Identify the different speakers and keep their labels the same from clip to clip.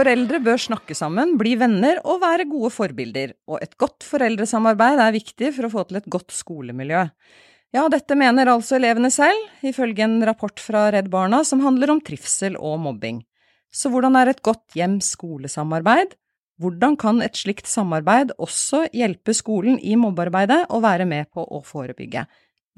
Speaker 1: Foreldre bør snakke sammen, bli venner og være gode forbilder, og et godt foreldresamarbeid er viktig for å få til et godt skolemiljø. Ja, dette mener altså elevene selv, ifølge en rapport fra Redd Barna som handler om trivsel og mobbing. Så hvordan er et godt hjem-skole-samarbeid? Hvordan kan et slikt samarbeid også hjelpe skolen i mobbearbeidet og være med på å forebygge?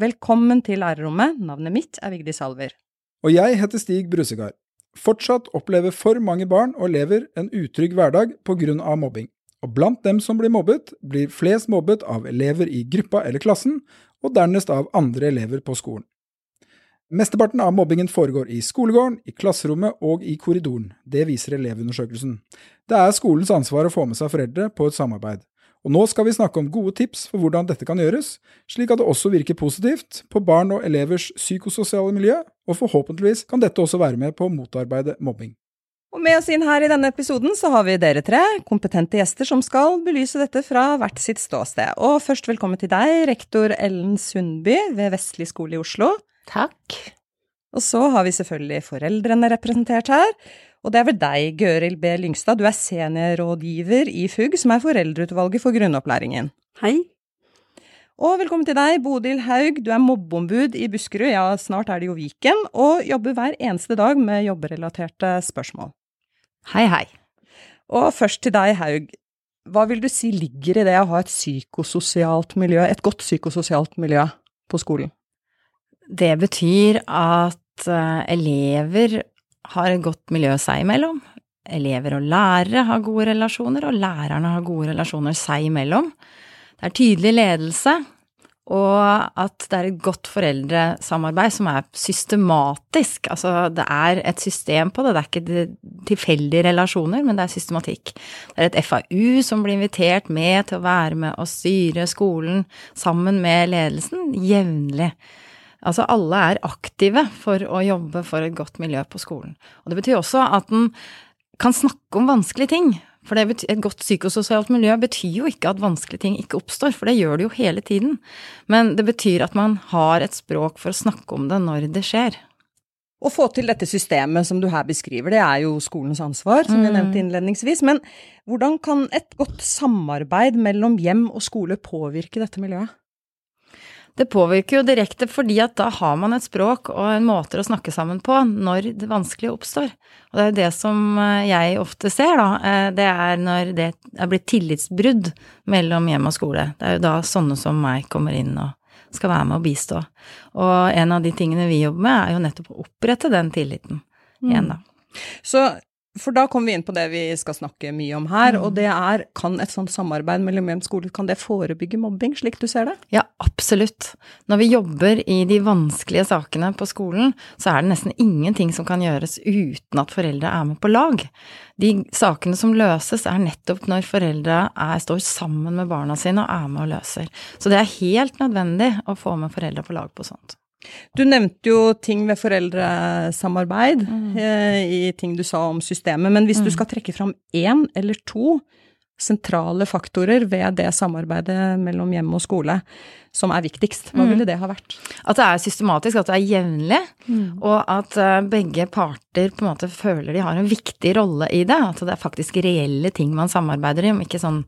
Speaker 1: Velkommen til lærerrommet, navnet mitt er Vigdis Salver.
Speaker 2: Og jeg heter Stig Brusegard. Fortsatt opplever for mange barn og elever en utrygg hverdag pga. mobbing. Og blant dem som blir mobbet, blir flest mobbet av elever i gruppa eller klassen, og dernest av andre elever på skolen. Mesteparten av mobbingen foregår i skolegården, i klasserommet og i korridoren. Det viser Elevundersøkelsen. Det er skolens ansvar å få med seg foreldre på et samarbeid. Og nå skal vi snakke om gode tips for hvordan dette kan gjøres, slik at det også virker positivt på barn og elevers psykososiale miljø, og forhåpentligvis kan dette også være med på å motarbeide mobbing.
Speaker 1: Og med oss inn her i denne episoden så har vi dere tre, kompetente gjester som skal belyse dette fra hvert sitt ståsted. Og først velkommen til deg, rektor Ellen Sundby ved Vestlig skole i Oslo.
Speaker 3: Takk.
Speaker 1: Og så har vi selvfølgelig foreldrene representert her. Og det er vel deg, Gøril B. Lyngstad, du er seniorrådgiver i FUG, som er foreldreutvalget for grunnopplæringen.
Speaker 4: Hei.
Speaker 1: Og velkommen til deg, Bodil Haug, du er mobbeombud i Buskerud, ja, snart er det jo Viken, og jobber hver eneste dag med jobberelaterte spørsmål.
Speaker 3: Hei, hei.
Speaker 1: Og først til deg, Haug. Hva vil du si ligger i det å ha et psykososialt miljø, et godt psykososialt miljø på skolen?
Speaker 3: Det betyr at uh, elever har et godt miljø seg imellom. Elever og lærere har gode relasjoner, og lærerne har gode relasjoner seg imellom. Det er tydelig ledelse, og at det er et godt foreldresamarbeid som er systematisk. Altså, det er et system på det, det er ikke tilfeldige relasjoner, men det er systematikk. Det er et FAU som blir invitert med til å være med og styre skolen sammen med ledelsen jevnlig. Altså alle er aktive for å jobbe for et godt miljø på skolen. Og det betyr også at en kan snakke om vanskelige ting. For betyr, et godt psykososialt miljø betyr jo ikke at vanskelige ting ikke oppstår, for det gjør det jo hele tiden. Men det betyr at man har et språk for å snakke om det når det skjer.
Speaker 1: Å få til dette systemet som du her beskriver, det er jo skolens ansvar, som vi mm. nevnte innledningsvis. Men hvordan kan et godt samarbeid mellom hjem og skole påvirke dette miljøet?
Speaker 3: Det påvirker jo direkte fordi at da har man et språk og en måte å snakke sammen på når det vanskelige oppstår. Og det er jo det som eh, jeg ofte ser, da. Eh, det er når det er blitt tillitsbrudd mellom hjem og skole. Det er jo da sånne som meg kommer inn og skal være med og bistå. Og en av de tingene vi jobber med, er jo nettopp å opprette den tilliten igjen, da.
Speaker 1: Mm. Så for da kommer vi inn på det vi skal snakke mye om her, mm. og det er kan et sånt samarbeid mellom hjem og skole, kan det forebygge mobbing, slik du ser det?
Speaker 3: Ja, absolutt. Når vi jobber i de vanskelige sakene på skolen, så er det nesten ingenting som kan gjøres uten at foreldre er med på lag. De sakene som løses, er nettopp når foreldre er, står sammen med barna sine og er med og løser. Så det er helt nødvendig å få med foreldre på lag på sånt.
Speaker 1: Du nevnte jo ting ved foreldresamarbeid mm. eh, i ting du sa om systemet, men hvis mm. du skal trekke fram én eller to sentrale faktorer ved det samarbeidet mellom hjem og skole som er viktigst? Hva ville mm. det ha vært?
Speaker 3: At det er systematisk, at det er jevnlig, mm. og at eh, begge parter på en måte føler de har en viktig rolle i det. At det er faktisk reelle ting man samarbeider om, ikke sånn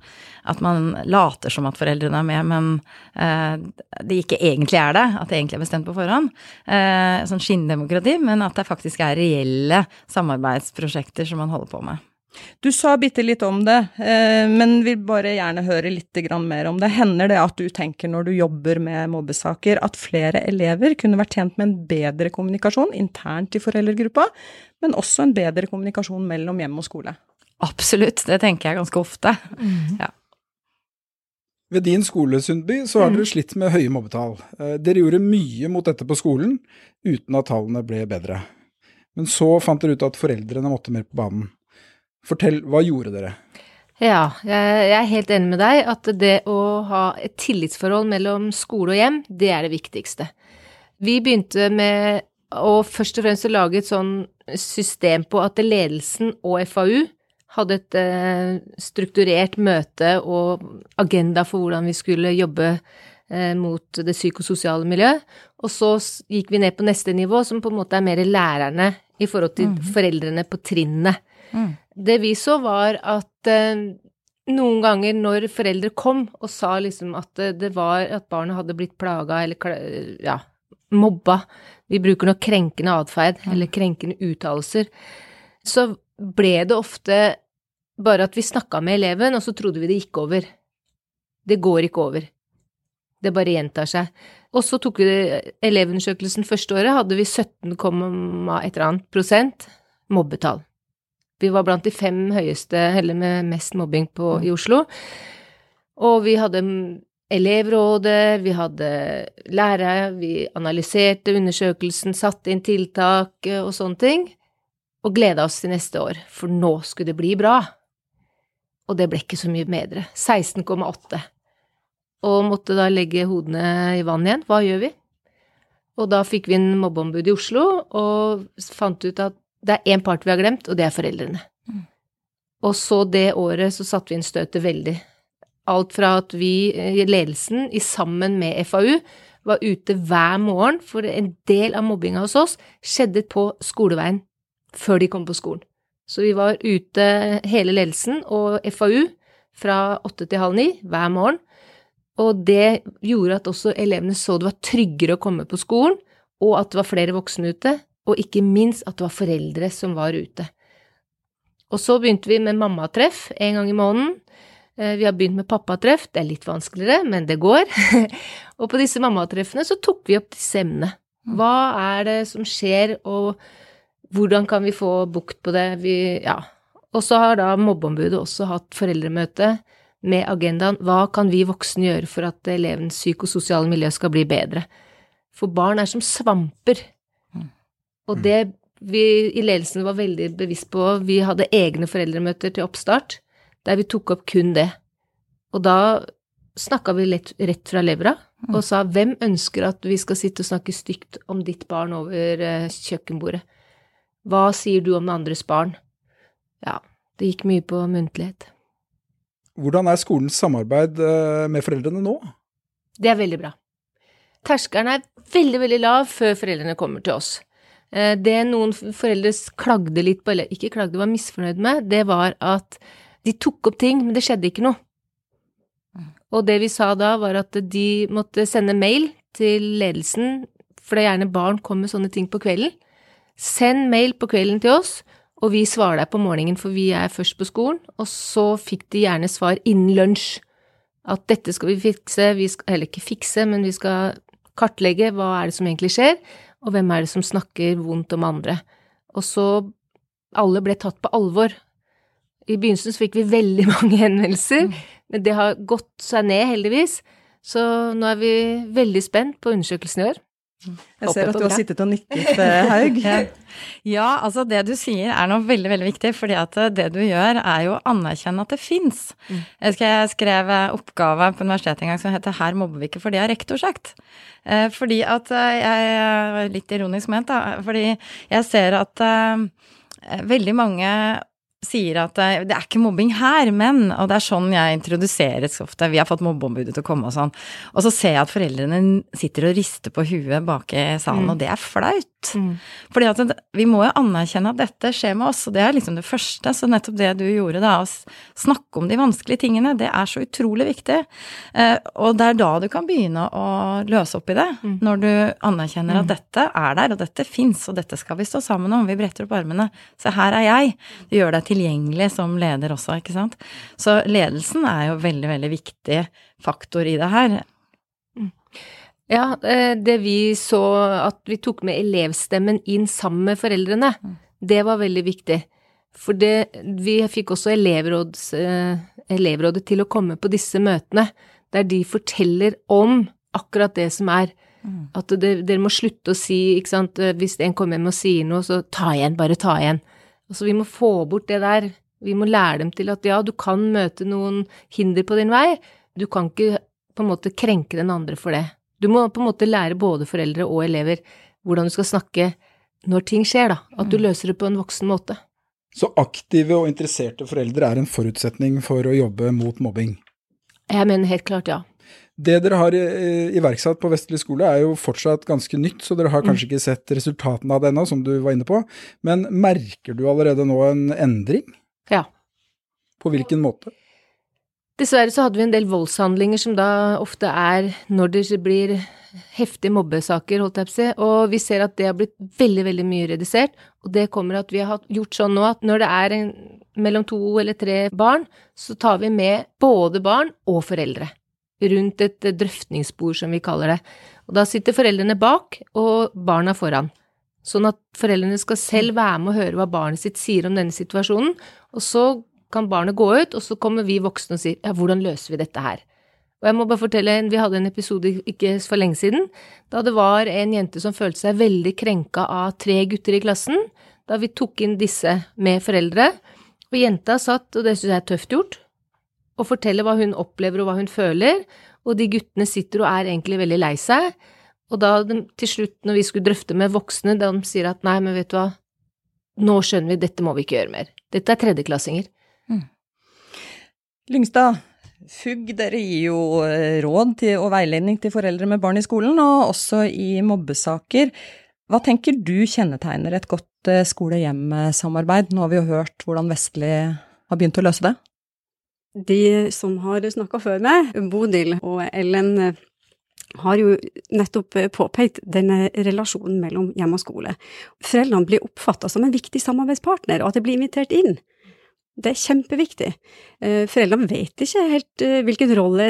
Speaker 3: at man later som at foreldrene er med, men eh, det ikke egentlig er det, at det egentlig er bestemt på forhånd. Eh, sånn skinndemokrati, men at det faktisk er reelle samarbeidsprosjekter som man holder på med.
Speaker 1: Du sa bitte litt om det, eh, men vil bare gjerne høre litt mer om det. Hender det at du tenker når du jobber med mobbesaker, at flere elever kunne vært tjent med en bedre kommunikasjon internt i foreldregruppa, men også en bedre kommunikasjon mellom hjem og skole?
Speaker 3: Absolutt, det tenker jeg ganske ofte. Mm. Ja.
Speaker 2: Ved din skole, Sundby, så har dere mm. slitt med høye mobbetall. Eh, dere gjorde mye mot dette på skolen, uten at tallene ble bedre. Men så fant dere ut at foreldrene måtte mer på banen. Fortell, hva gjorde dere?
Speaker 4: Ja, jeg er helt enig med deg at det å ha et tillitsforhold mellom skole og hjem, det er det viktigste. Vi begynte med å først og fremst lage et sånn system på at ledelsen og FAU hadde et eh, strukturert møte og agenda for hvordan vi skulle jobbe eh, mot det psykososiale miljøet. Og så gikk vi ned på neste nivå, som på en måte er mer lærerne i forhold til mm. foreldrene på trinnet.
Speaker 3: Mm.
Speaker 4: Det vi så, var at eh, noen ganger når foreldre kom og sa liksom at det, det var at barnet hadde blitt plaga eller ja, mobba, vi bruker nok krenkende atferd eller krenkende uttalelser, så ble det ofte bare at vi snakka med eleven, og så trodde vi det gikk over. Det går ikke over. Det bare gjentar seg. Og så tok vi elevundersøkelsen første året, hadde vi 17, et eller annet prosent mobbetall. Vi var blant de fem høyeste, eller med mest mobbing på, i Oslo. Og vi hadde elevrådet, vi hadde lærere, vi analyserte undersøkelsen, satte inn tiltak eh, og sånne ting, og gleda oss til neste år, for nå skulle det bli bra. Og det ble ikke så mye bedre. 16,8. Og måtte da legge hodene i vann igjen. Hva gjør vi? Og da fikk vi en mobbeombud i Oslo, og fant ut at det er én part vi har glemt, og det er foreldrene. Og så det året så satte vi inn støtet veldig. Alt fra at vi i ledelsen, i sammen med FAU, var ute hver morgen, for en del av mobbinga hos oss skjedde på skoleveien før de kom på skolen. Så vi var ute, hele ledelsen og FAU, fra åtte til halv ni hver morgen. Og det gjorde at også elevene så det var tryggere å komme på skolen, og at det var flere voksne ute, og ikke minst at det var foreldre som var ute. Og så begynte vi med mammatreff en gang i måneden. Eh, Vi har begynt med pappatreff, det er litt vanskeligere, men det går. og på disse mammatreffene så tok vi opp disse emnene. Hva er det som skjer, og hvordan kan vi få bukt på det? Vi, ja. Og så har da mobbeombudet også hatt foreldremøte med agendaen hva kan vi voksne gjøre for at elevens psykososiale miljø skal bli bedre? For barn er som svamper. Og det vi i ledelsen var veldig bevisst på, vi hadde egne foreldremøter til oppstart, der vi tok opp kun det. Og da snakka vi lett, rett fra levra og sa hvem ønsker at vi skal sitte og snakke stygt om ditt barn over eh, kjøkkenbordet? Hva sier du om det andres barn? Ja, det gikk mye på muntlighet.
Speaker 2: Hvordan er skolens samarbeid eh, med foreldrene nå?
Speaker 4: Det er veldig bra. Terskelen er veldig, veldig lav før foreldrene kommer til oss. Eh, Det noen foreldre klagde litt på, eller ikke klagde, var misfornøyd med, det var at de tok opp ting, men det skjedde ikke noe. Og det vi sa da, var at de måtte sende mail til ledelsen, for det er gjerne barn kommer med sånne ting på kvelden. Send mail på kvelden til oss, og vi svarer deg på morgenen, for vi er først på skolen. Og så fikk de gjerne svar innen lunsj. At dette skal vi fikse, vi skal, eller ikke fikse, men vi skal kartlegge hva er det som egentlig skjer, og hvem er det som snakker vondt om andre. Og så alle ble tatt på alvor. I begynnelsen så fikk vi veldig mange henvendelser, men det har gått seg ned, heldigvis. Så nå er vi veldig spent på undersøkelsen i år.
Speaker 1: Jeg ser at du har sittet og nikket, Haug.
Speaker 3: Ja. altså det du sier er noe veldig, veldig viktig, fordi at eh, det du gjør er jo å anerkjenne at det fins. Jeg husker jeg skrev eh, oppgave på universitetet en gang som heter 'Her mobber vi ikke', for det har rektor sagt. Eh, Fordi at jeg Litt ironisk ment, da. Fordi jeg ser at veldig mange sier at eh, det er ikke mobbing her, men Og det er sånn jeg introduseres ofte. Vi har fått mobbeombudet til å komme og sånn. Og så ser jeg at foreldrene sitter og rister på huet bak i salen, og det er flaut. Fordi at vi må jo anerkjenne at dette skjer med oss, og det er liksom det første. Så nettopp det du gjorde da, å snakke om de vanskelige tingene, det er så utrolig viktig. Eh, og det er da du kan begynne å løse opp i det. Når du anerkjenner at dette er der, og dette fins, og dette skal vi stå sammen om. Vi bretter opp armene. Se, her er jeg. Du gjør deg tilgjengelig som leder også, ikke sant. Så ledelsen er jo veldig, veldig viktig faktor i det her.
Speaker 4: Ja, eh, det vi så at vi tok med elevstemmen inn sammen med foreldrene, det var veldig viktig. For det, vi fikk også elevråds, eh, elevrådet til å komme på disse møtene, der de forteller om akkurat det som er. At det, dere må slutte å si, ikke sant, eh, hvis en kommer hjem og sier noe, så ta igjen, bare ta igjen. Altså, vi må få bort det der. Vi må lære dem til at ja, du kan møte noen hinder på din vei, du kan ikke på en måte krenke den andre for det. Du må på en måte lære både foreldre og elever hvordan du skal snakke når ting skjer, da. At du løser det på en voksen måte.
Speaker 2: Så aktive og interesserte foreldre er en forutsetning for å jobbe mot mobbing.
Speaker 4: Jeg mener helt klart ja.
Speaker 2: Det dere har iverksatt på Vestlig skole er jo fortsatt ganske nytt, så dere har kanskje ikke sett resultatene av det ennå, som du var inne på. Men merker du allerede nå en endring?
Speaker 4: Ja.
Speaker 2: På hvilken måte?
Speaker 4: Dessverre så hadde vi en del voldshandlinger som da ofte er når det blir heftige mobbesaker, holdt jeg på å si, og vi ser at det har blitt veldig, veldig mye redusert. Og det kommer at vi har gjort sånn nå at når det er en, mellom to eller tre barn, så tar vi med både barn og foreldre rundt et drøftningsbord, som vi kaller det. Og da sitter foreldrene bak og barna foran. Sånn at foreldrene skal selv være med og høre hva barnet sitt sier om denne situasjonen, og så kan barnet gå ut, og så kommer vi voksne og sier ja, hvordan løser vi dette her? Og jeg må bare fortelle, vi hadde en episode ikke for lenge siden, da det var en jente som følte seg veldig krenka av tre gutter i klassen, da vi tok inn disse med foreldre, og jenta satt, og det synes jeg er tøft gjort, og forteller hva hun opplever og hva hun føler, og de guttene sitter og er egentlig veldig lei seg. Og da til slutt, når vi skulle drøfte med voksne, de sier at nei, men vet du hva, nå skjønner vi, dette må vi ikke gjøre mer. Dette er tredjeklassinger.
Speaker 1: Lyngstad, FUG dere gir jo eh, råd til, og veiledning til foreldre med barn i skolen, og også i mobbesaker. Hva tenker du kjennetegner et godt eh, skole-hjem-samarbeid? Nå har vi jo hørt hvordan Vestli har begynt å løse det.
Speaker 5: De som har snakka før meg, Bodil og Ellen, har jo nettopp påpekt denne relasjonen mellom hjem og skole. Foreldrene blir oppfatta som en viktig samarbeidspartner, og at de blir invitert inn. Det er kjempeviktig. Eh, foreldrene vet ikke helt eh, hvilken rolle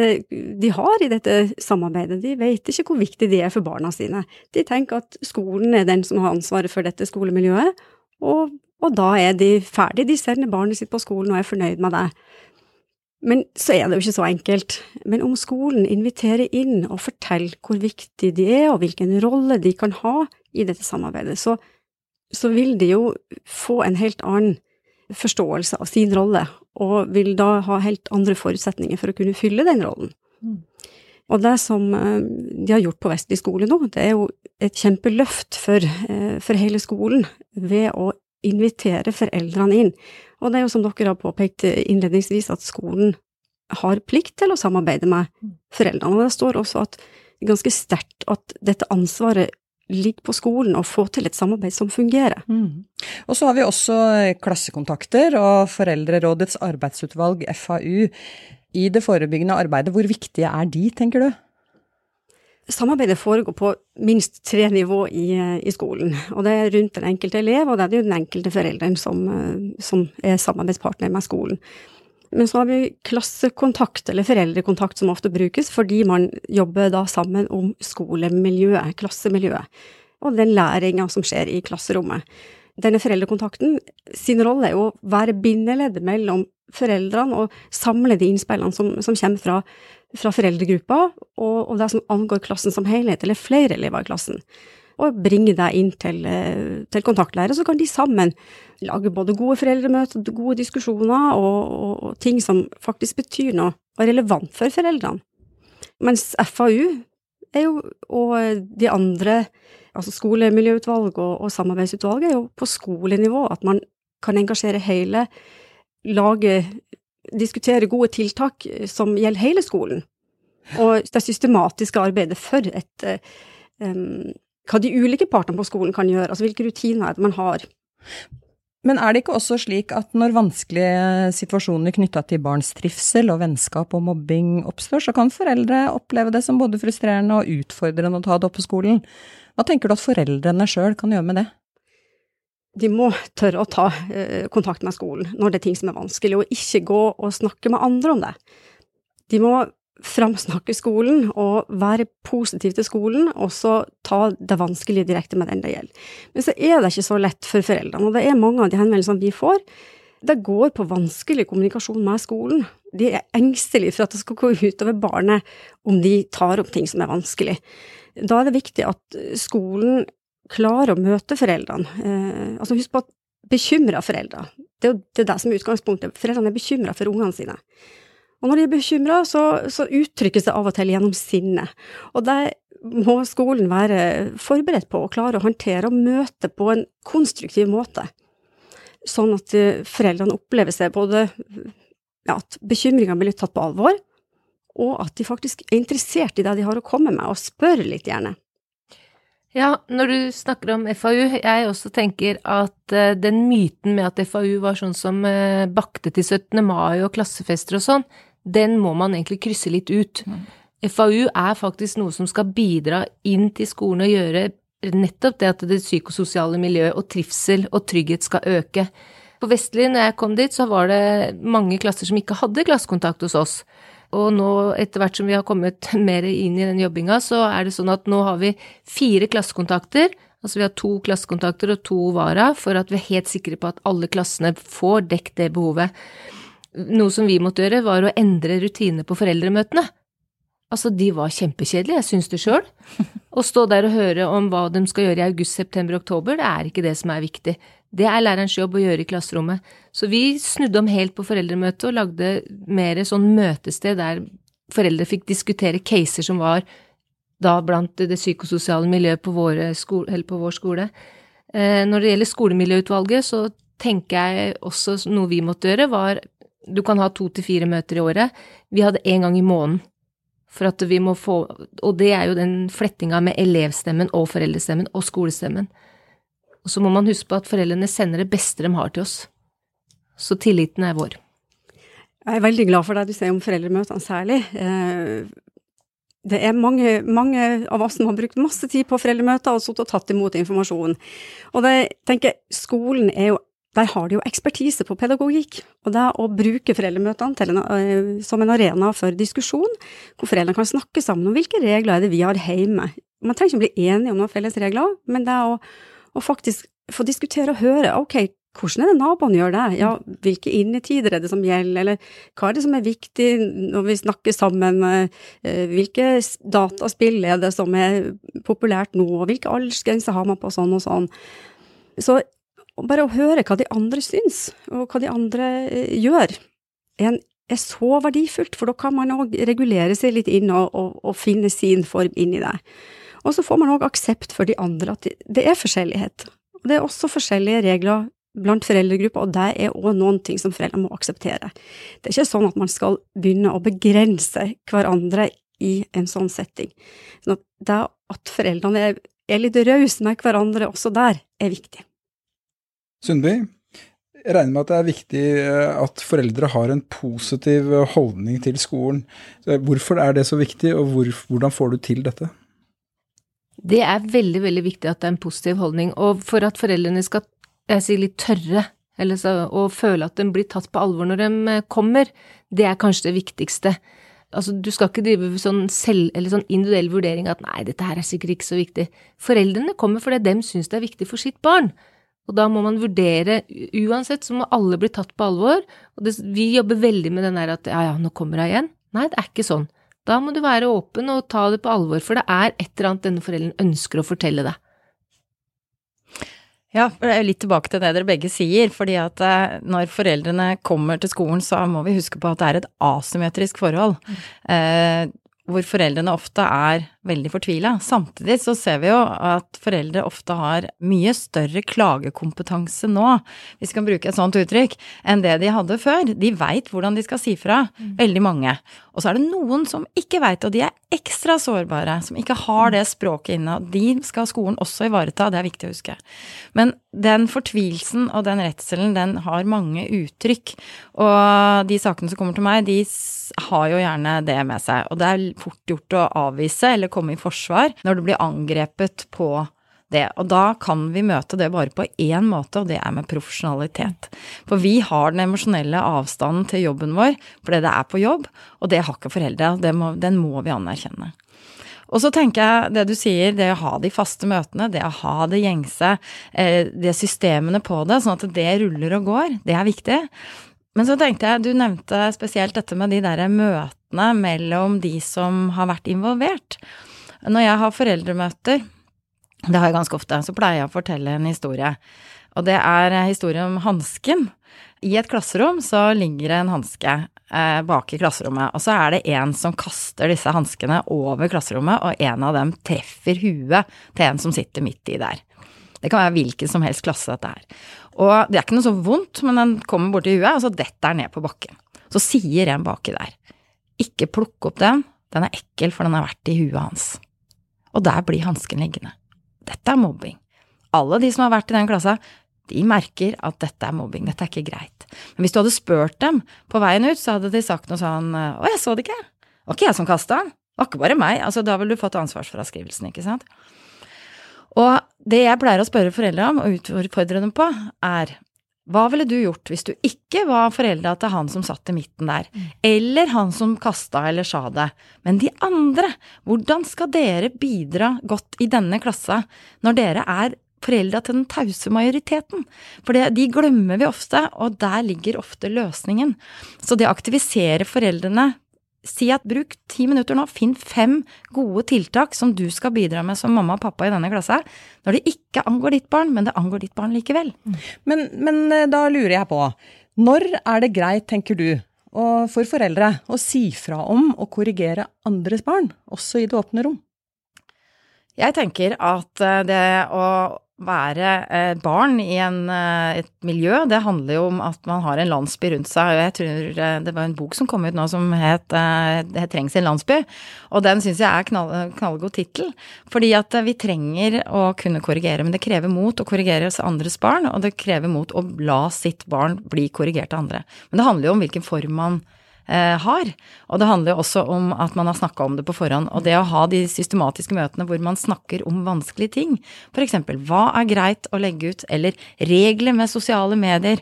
Speaker 5: de har i dette samarbeidet. De vet ikke hvor viktig de er for barna sine. De tenker at skolen er den som har ansvaret for dette skolemiljøet, og, og da er de ferdige. De sender barnet sitt på skolen og er fornøyd med det. Men så er det jo ikke så enkelt. Men om skolen inviterer inn og forteller hvor viktig de er, og hvilken rolle de kan ha i dette samarbeidet, så, så vil de jo få en helt annen forståelse av sin rolle, og vil da ha helt andre forutsetninger for å kunne fylle den rollen. Mm. Og det som eh, de har gjort på Vestlig skole nå, det er jo et kjempeløft for, eh, for hele skolen ved å invitere foreldrene inn. Og det er jo som dere har påpekt innledningsvis, at skolen har plikt til å samarbeide med foreldrene. Og det står også at ganske sterkt at dette ansvaret ligger på skolen og få til et samarbeid som fungerer. Mm.
Speaker 1: Og så har vi også klassekontakter og Foreldrerådets arbeidsutvalg, FAU. I det forebyggende arbeidet, hvor viktige er de, tenker du?
Speaker 5: Samarbeidet foregår på minst tre nivå i, i, skolen. Og det er rundt den enkelte elev, og det er jo den enkelte forelderen som, som, er samarbeidspartner med skolen. Men så har vi klassekontakt, eller foreldrekontakt, som ofte brukes, fordi man jobber da sammen om skolemiljøet, klassemiljøet, og den læringa som skjer i klasserommet. Denne foreldrekontakten sin rolle er jo å være bindeleddet mellom foreldrene og samle de innspillene som, som kommer fra fra foreldregruppa og, og, det som angår klassen som helhet, eller flere elever i klassen. Og bringe deg inn til, eh, til kontaktlærer, så kan de sammen lage både gode foreldremøter, gode diskusjoner og, og, og ting som faktisk betyr noe, og er relevant for foreldrene. Mens FAU er jo, og de andre, altså skolemiljøutvalg og, og samarbeidsutvalg, er jo på skolenivå, at man kan engasjere hele lage diskutere gode tiltak eh, som gjelder hele skolen. Og det systematiske arbeidet for et um, Hva de ulike partene på skolen kan gjøre, altså hvilke rutiner man har.
Speaker 1: Men er det ikke også slik at når vanskelige situasjoner knytta til barns trivsel og vennskap og mobbing oppstår, så kan foreldre oppleve det som både frustrerende og utfordrende å ta det opp på skolen? Hva tenker du at foreldrene sjøl kan gjøre med det?
Speaker 5: de må tørre å ta eh, kontakt med skolen når det er ting som er vanskelig, og ikke gå og snakke med andre om det. De må framsnakke skolen og være positiv til skolen, og så ta det vanskelige direkte med den det gjelder. Men så er det ikke så lett for foreldrene, og det er mange av de henvendelsene vi får. Det går på vanskelig kommunikasjon med skolen. De er engstelige for at det skal gå utover barnet om de tar opp ting som er vanskelig. Da er det viktig at skolen klarer å møte foreldrene. Eh, altså husk på at bekymra foreldre, det er jo det, som er utgangspunktet. Foreldrene er bekymra for ungene sine. Og når de er bekymra, så, så, uttrykkes det av og til gjennom sinne. Og det må skolen være forberedt på å klare å håndtere og møte på en konstruktiv måte. Sånn at eh, foreldrene opplever seg både ja, at bekymringa blir tatt på alvor, og at de faktisk er interessert i det de har å komme med, og spør litt gjerne.
Speaker 4: Ja, når du snakker om FAU, jeg også tenker at uh, den myten med at FAU var sånn som uh, bakte til 17. mai og klassefester og sånn, den må man egentlig krysse litt ut. Mm. FAU er faktisk noe som skal bidra inn til skolen og gjøre nettopp det at det psykososiale miljøet og trivsel og trygghet skal øke. På Vestli, når jeg kom dit, så var det mange klasser som ikke hadde klassekontakt hos oss. Og nå, etter hvert som vi har kommet mer inn i den jobbinga, så er det sånn at nå har vi fire klassekontakter. Altså vi har to klassekontakter og to vara, for at vi er helt sikre på at alle klassene får dekket det behovet. Noe som vi måtte gjøre, var å endre rutinene på foreldremøtene. Altså, de var kjempekjedelige, jeg syns det sjøl. Å stå der og høre om hva de skal gjøre i august, september, oktober, det er ikke det som er viktig. Det er lærerens jobb å gjøre i klasserommet. Så vi snudde om helt på foreldremøtet og lagde mer sånn møtested der foreldre fikk diskutere caser som var da blant det psykososiale miljøet på, på vår skole. Eh, når det gjelder skolemiljøutvalget, så tenker jeg også noe vi måtte gjøre, var du kan ha to til fire møter i året. Vi hadde én gang i måneden. For at vi må få Og det er jo den flettinga med elevstemmen og foreldrestemmen og skolestemmen. Og så må man huske på at foreldrene sender det beste de har til oss. Så tilliten er vår.
Speaker 5: Jeg er veldig glad for det du sier om foreldremøtene særlig. Eh, det er mange, mange, av oss som har brukt masse tid på foreldremøter og sittet og tatt imot informasjon. Og det, tenker skolen er jo der har de jo ekspertise på pedagogikk, og det å bruke foreldremøtene en, uh, som en arena for diskusjon, hvor foreldrene kan snakke sammen om hvilke regler er det vi har hjemme. Man trenger ikke å bli enige om noen felles regler, men det å, å faktisk få diskutere og høre, ok, hvordan er det naboene gjør det, ja, hvilke innetider er det som gjelder, eller hva er det som er viktig når vi snakker sammen, uh, hvilke dataspill er det som er populært nå, og hvilke aldersgrenser har man på sånn og sånn. Så bare å høre hva de andre syns, og hva de andre eh, gjør, er, er så verdifullt, for da kan man òg regulere seg litt inn og, og, og, finne sin form inni det. Og så får man òg aksept for de andre, at det er forskjellighet. Og det er også forskjellige regler blant foreldregrupper, og det er òg noen ting som foreldre må akseptere. Det er ikke sånn at man skal begynne å begrense hverandre i en sånn setting. Sånn at det at foreldrene er, er litt rause med hverandre også der, er viktig.
Speaker 2: Sundby, jeg regner med at det er viktig eh, at foreldre har en positiv eh, holdning til skolen. Hvorfor er det så viktig, og hvor, hvordan får du til dette?
Speaker 4: Det er veldig, veldig viktig at det er en positiv holdning. Og for at foreldrene skal jeg sier litt tørre så, og føle at de blir tatt på alvor når de eh, kommer, det er kanskje det viktigste. Altså, du skal ikke drive sånn, selv, sånn individuell vurdering at nei, dette her er sikkert ikke så viktig. Foreldrene kommer fordi de syns det er viktig for sitt barn. Og da må man vurdere Uansett så må alle bli tatt på alvor. Og det, vi jobber veldig med den der at ja, ja, nå kommer hun igjen. Nei, det er ikke sånn. Da må du være åpen og ta det på alvor, for det er et eller annet denne forelderen ønsker å fortelle deg.
Speaker 3: Ja, det er jo litt tilbake til det dere begge sier, fordi at eh, når foreldrene kommer til skolen, så må vi huske på at det er et asymmetrisk forhold. Hvor foreldrene ofte er veldig fortvila. Samtidig så ser vi jo at foreldre ofte har mye større klagekompetanse nå, hvis vi kan bruke et sånt uttrykk, enn det de hadde før. De veit hvordan de skal si fra, mm. veldig mange. Og så er det noen som ikke veit, og de er ekstra sårbare, som ikke har det språket inne. og De skal skolen også ivareta, det er viktig å huske. Men den fortvilelsen og den redselen, den har mange uttrykk. Og de sakene som kommer til meg, de har jo gjerne det med seg. Og det er fort gjort å avvise eller komme i forsvar når du blir angrepet på det. Og da kan vi møte det bare på én måte, og det er med profesjonalitet. For vi har den emosjonelle avstanden til jobben vår fordi det er på jobb, og det har ikke foreldre. Må, den må vi anerkjenne. Og så tenker jeg det du sier, det å ha de faste møtene, det å ha det gjengse, eh, det systemene på det, sånn at det ruller og går, det er viktig. Men så tenkte jeg, du nevnte spesielt dette med de derre møtene mellom de som har vært involvert. Når jeg har foreldremøter, det har jeg ganske ofte, så pleier jeg å fortelle en historie. Og det er historien om hansken. I et klasserom så ligger det en hanske eh, bak i klasserommet, og så er det en som kaster disse hanskene over klasserommet, og en av dem treffer huet til en som sitter midt i der. Det kan være hvilken som helst klasse dette er. Og det er ikke noe så vondt, men den kommer borti huet, og så detter den ned på bakken. Så sier en baki der Ikke plukk opp den, den er ekkel, for den har vært i huet hans. Og der blir hansken liggende. Dette er mobbing. Alle de som har vært i den klassa, de merker at dette er mobbing, dette er ikke greit. Men hvis du hadde spurt dem på veien ut, så hadde de sagt noe sånn Å, jeg så det ikke. Det var ikke jeg som kasta den. Det var ikke bare meg. Altså, da ville du fått ansvarsfraskrivelsen, ikke sant. Og det jeg pleier å spørre foreldre om, og utfordre dem på, er hva ville du gjort hvis du ikke var foreldra til han som satt i midten der, eller han som kasta eller sa det, men de andre, hvordan skal dere bidra godt i denne klassa når dere er foreldra til den tause majoriteten? For det, de glemmer vi ofte, og der ligger ofte løsningen. Så det å aktivisere foreldrene Si at bruk ti minutter nå, finn fem gode tiltak som du skal bidra med som mamma og pappa i denne klassa, når det ikke angår ditt barn, men det angår ditt barn likevel.
Speaker 1: Men, men eh, da lurer jeg på, når er det greit, tenker du, og for foreldre å si fra om å korrigere andres barn, også i det åpne rom?
Speaker 3: Jeg tenker at eh, det å være eh, barn i en, eh, et miljø, det handler jo om at man har en landsby rundt seg. og Jeg tror eh, det var en bok som kom ut nå som het Det trengs en landsby. Og den syns jeg er knall, knallgod tittel. Fordi at vi trenger å kunne korrigere, men det krever mot å korrigere andres barn, og det krever mot å la sitt barn bli korrigert av andre. Men det handler jo om hvilken form man har. Og det handler jo også om at man har snakka om det på forhånd. Og det å ha de systematiske møtene hvor man snakker om vanskelige ting. F.eks. hva er greit å legge ut, eller regler med sosiale medier.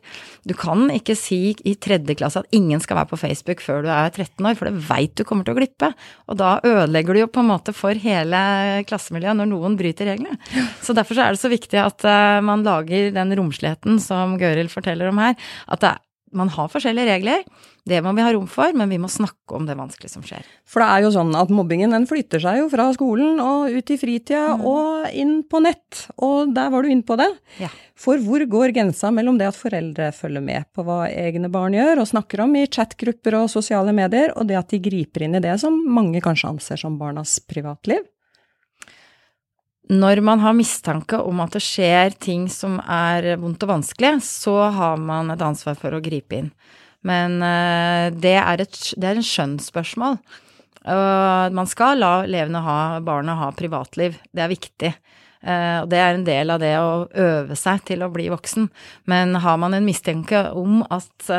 Speaker 3: Du kan ikke si i tredje klasse at ingen skal være på Facebook før du er 13 år, for det veit du kommer til å glippe. Og da ødelegger du jo på en måte for hele klassemiljøet når noen bryter reglene. Så derfor så er det så viktig at uh, man lager den romsligheten som Gøril forteller om her. At det, man har forskjellige regler. Det må vi ha rom for, men vi må snakke om det vanskelige som skjer.
Speaker 1: For det er jo sånn at mobbingen den flytter seg jo fra skolen og ut i fritida mm. og inn på nett, og der var du inne på det.
Speaker 3: Ja.
Speaker 1: For hvor går grensa mellom det at foreldre følger med på hva egne barn gjør og snakker om i chatgrupper og sosiale medier, og det at de griper inn i det som mange kanskje anser som barnas privatliv?
Speaker 3: Når man har mistanke om at det skjer ting som er vondt og vanskelig, så har man et ansvar for å gripe inn. Men uh, det, er et, det er en skjønnsspørsmål. Uh, man skal la elevene ha, barna ha privatliv. Det er viktig. Uh, og det er en del av det å øve seg til å bli voksen. Men har man en mistanke om at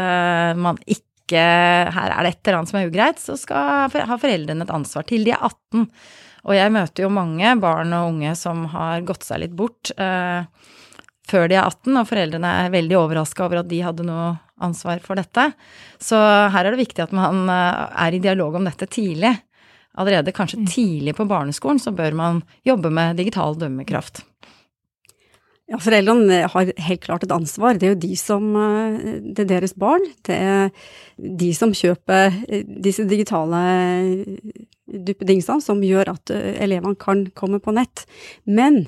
Speaker 3: man ikke Her er det et eller annet som er ugreit, så skal ha foreldrene et ansvar til de er 18. Og jeg møter jo mange barn og unge som har gått seg litt bort eh, før de er 18, og foreldrene er veldig overraska over at de hadde noe ansvar for dette. Så her er det viktig at man eh, er i dialog om dette tidlig. Allerede kanskje mm. tidlig på barneskolen så bør man jobbe med digital dømmekraft.
Speaker 5: Ja, Foreldrene har helt klart et ansvar. Det er jo de som eh, Det er deres barn. Det er de som kjøper eh, disse digitale duppedingsene som gjør at eh, elevene kan komme på nett. Men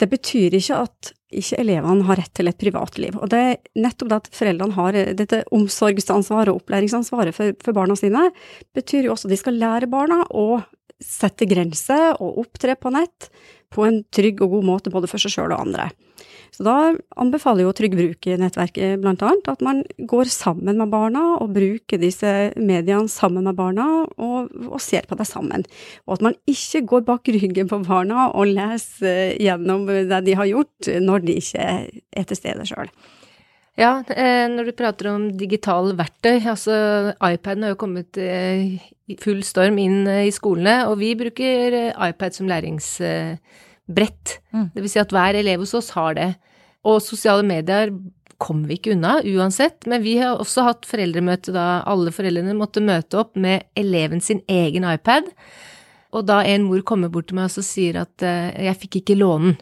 Speaker 5: det betyr ikke at ikke elevene har rett til et privatliv. Og det er nettopp det at foreldrene har eh, dette omsorgsansvaret og opplæringsansvaret for, for barna sine, betyr jo også at de skal lære barna å sette grenser og opptre på nett på en trygg og god måte både for seg sjøl og andre. Så da anbefaler jo Trygg Bruk-nettverket blant annet at man går sammen med barna og bruker disse mediene sammen med barna og, og, ser på det sammen. Og at man ikke går bak ryggen på barna og leser gjennom det de har gjort når de ikke er til stede sjøl.
Speaker 4: Ja, eh, når du prater om digitale verktøy, altså iPaden har jo kommet eh, i full storm inn eh, i skolene, og vi bruker iPad som læringsbrett. Mm. Det vil si at hver elev hos oss har det. Og sosiale medier kommer vi ikke unna uansett, men vi har også hatt foreldremøte da alle foreldrene måtte møte opp med eleven sin egen iPad. Og da en mor kommer bort til meg og sier at uh, jeg fikk ikke låne den.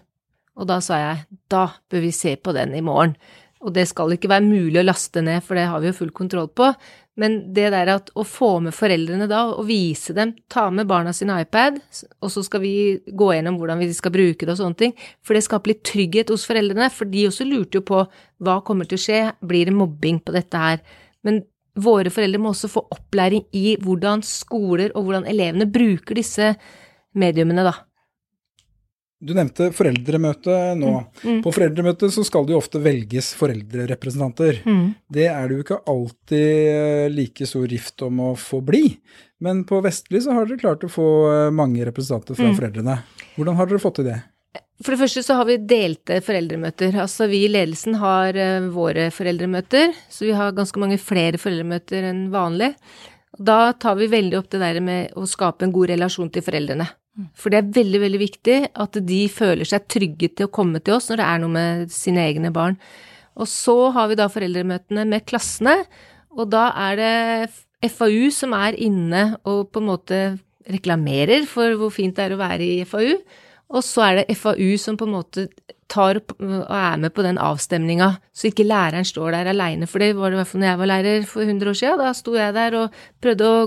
Speaker 4: Og da sa jeg da bør vi se på den i morgen. Og det skal ikke være mulig å laste ned, for det har vi jo full kontroll på. Men det der at å få med foreldrene da, og vise dem, ta med barna sin iPad, og så skal vi gå gjennom hvordan vi skal bruke det og sånne ting, for det skaper litt trygghet hos foreldrene, for de også lurte jo på hva kommer til å skje, blir det mobbing på dette her? Men våre foreldre må også få opplæring i hvordan skoler og hvordan elevene bruker disse mediumene, da.
Speaker 2: Du nevnte foreldremøte nå.
Speaker 4: Mm.
Speaker 2: På foreldremøte så skal det jo ofte velges foreldrerepresentanter.
Speaker 4: Mm.
Speaker 2: Det er det jo ikke alltid like stor rift om å få bli. Men på Vestli så har dere klart å få eh, mange representanter fra
Speaker 4: Mm.
Speaker 2: foreldrene. Hvordan har dere fått til det?
Speaker 4: For det første så har vi delte foreldremøter. Altså vi i ledelsen har eh, våre foreldremøter, så vi har ganske mange flere foreldremøter enn vanlig. Da tar vi veldig opp det der med å skape en god relasjon til foreldrene. For det er veldig, veldig viktig at de føler seg trygge til å komme til oss når det er noe med sine egne barn. Og så har vi da foreldremøtene med klassene, og da er det FAU som er inne og på en måte reklamerer for hvor fint det er å være i FAU. Og så er det FAU som på en måte tar opp og er med på den avstemninga, så ikke læreren står der aleine. For det var det i hvert fall når jeg var lærer for 100 år siden. Da sto jeg der og prøvde å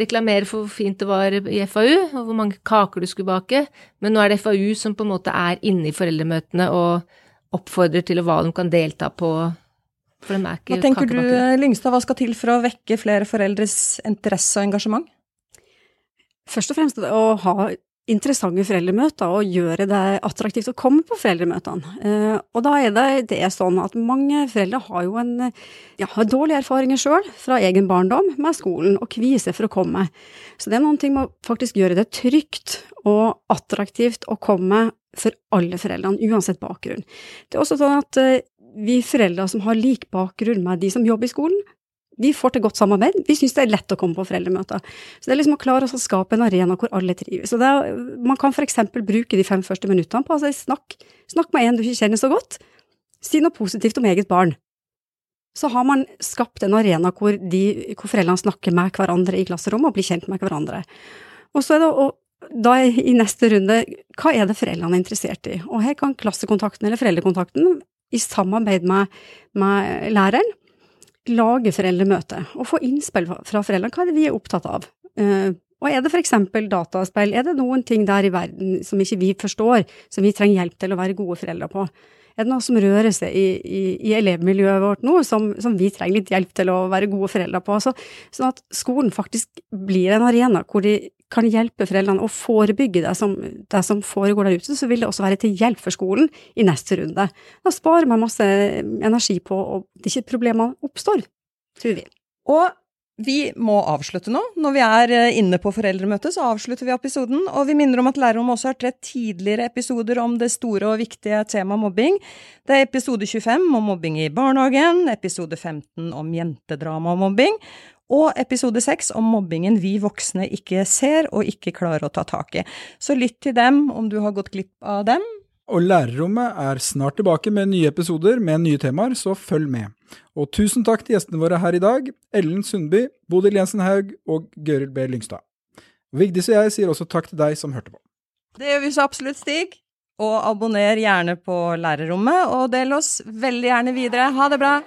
Speaker 4: reklamere for hvor fint det var i FAU, og hvor mange kaker du skulle bake. Men nå er det FAU som på en måte er inne i foreldremøtene og oppfordrer til hva de kan delta på. For de er ikke
Speaker 1: Hva tenker du. Lyngstad, hva skal til for å vekke flere foreldres interesse og engasjement?
Speaker 5: Først og fremst å ha interessante foreldremøter og gjøre det attraktivt å komme på foreldremøtene. Eh, og da er det, det er sånn at mange foreldre har jo en, ja, har dårlige erfaringer sjøl fra egen barndom med skolen og kvier seg for å komme. Så det er noen ting med å faktisk gjøre det trygt og attraktivt å komme for alle foreldrene, uansett bakgrunn. Det er også sånn at eh, vi foreldre som har lik bakgrunn med de som jobber i skolen, vi får til godt samarbeid. Vi syns det er lett å komme på foreldremøter. Så det er liksom å klare å skape en arena hvor alle trives. Det er, man kan eksempel bruke de fem første minuttene på å si snakk, snakk med en du ikke kjenner så godt. Si noe positivt om eget barn. Så har man skapt en arena hvor, de, hvor foreldrene snakker med hverandre i klasserommet og blir kjent med hverandre. Og så er det å da i neste runde, hva er det foreldrene er interessert i? Og her kan klassekontakten eller foreldrekontakten i samarbeid med, med læreren lage foreldremøte og få innspill fra foreldrene. Hva er det vi er opptatt av? Eh, og er det eksempel dataspill, er det noen ting der i verden som ikke vi forstår, som vi trenger hjelp til å være gode foreldre på? Er det noe som rører seg i, i, i elevmiljøet vårt nå, som, som, vi trenger litt hjelp til å være gode foreldre på? Så, sånn at skolen faktisk blir en arena hvor de kan hjelpe foreldrene å forebygge det som, det som foregår der ute, så vil det også være til hjelp for skolen i neste runde. Da sparer man masse energi på at ikke problemene oppstår, tror vi.
Speaker 1: Og vi må avslutte nå. Når vi er eh, inne på foreldremøtet, så avslutter vi episoden. Og vi minner om at Lærerrommet også har tre tidligere episoder om det store og viktige temaet mobbing. Det er episode 25 om mobbing i barnehagen, episode 15 om jentedrama og mobbing, og episode 6 om mobbingen vi voksne ikke ser og ikke klarer å ta tak i. Så lytt til dem om du har gått glipp av dem.
Speaker 2: Og Lærerrommet er snart tilbake med nye episoder med nye temaer, så følg med. Og tusen takk til gjestene våre her i dag, Ellen Sundby, Bodil Jensen Haug og Gøril B. Lyngstad. Vigdis og jeg sier også takk til deg som hørte på.
Speaker 1: Det gjør vi så absolutt, Stig. Og abonner gjerne på Lærerrommet, og del oss veldig gjerne videre. Ha det bra!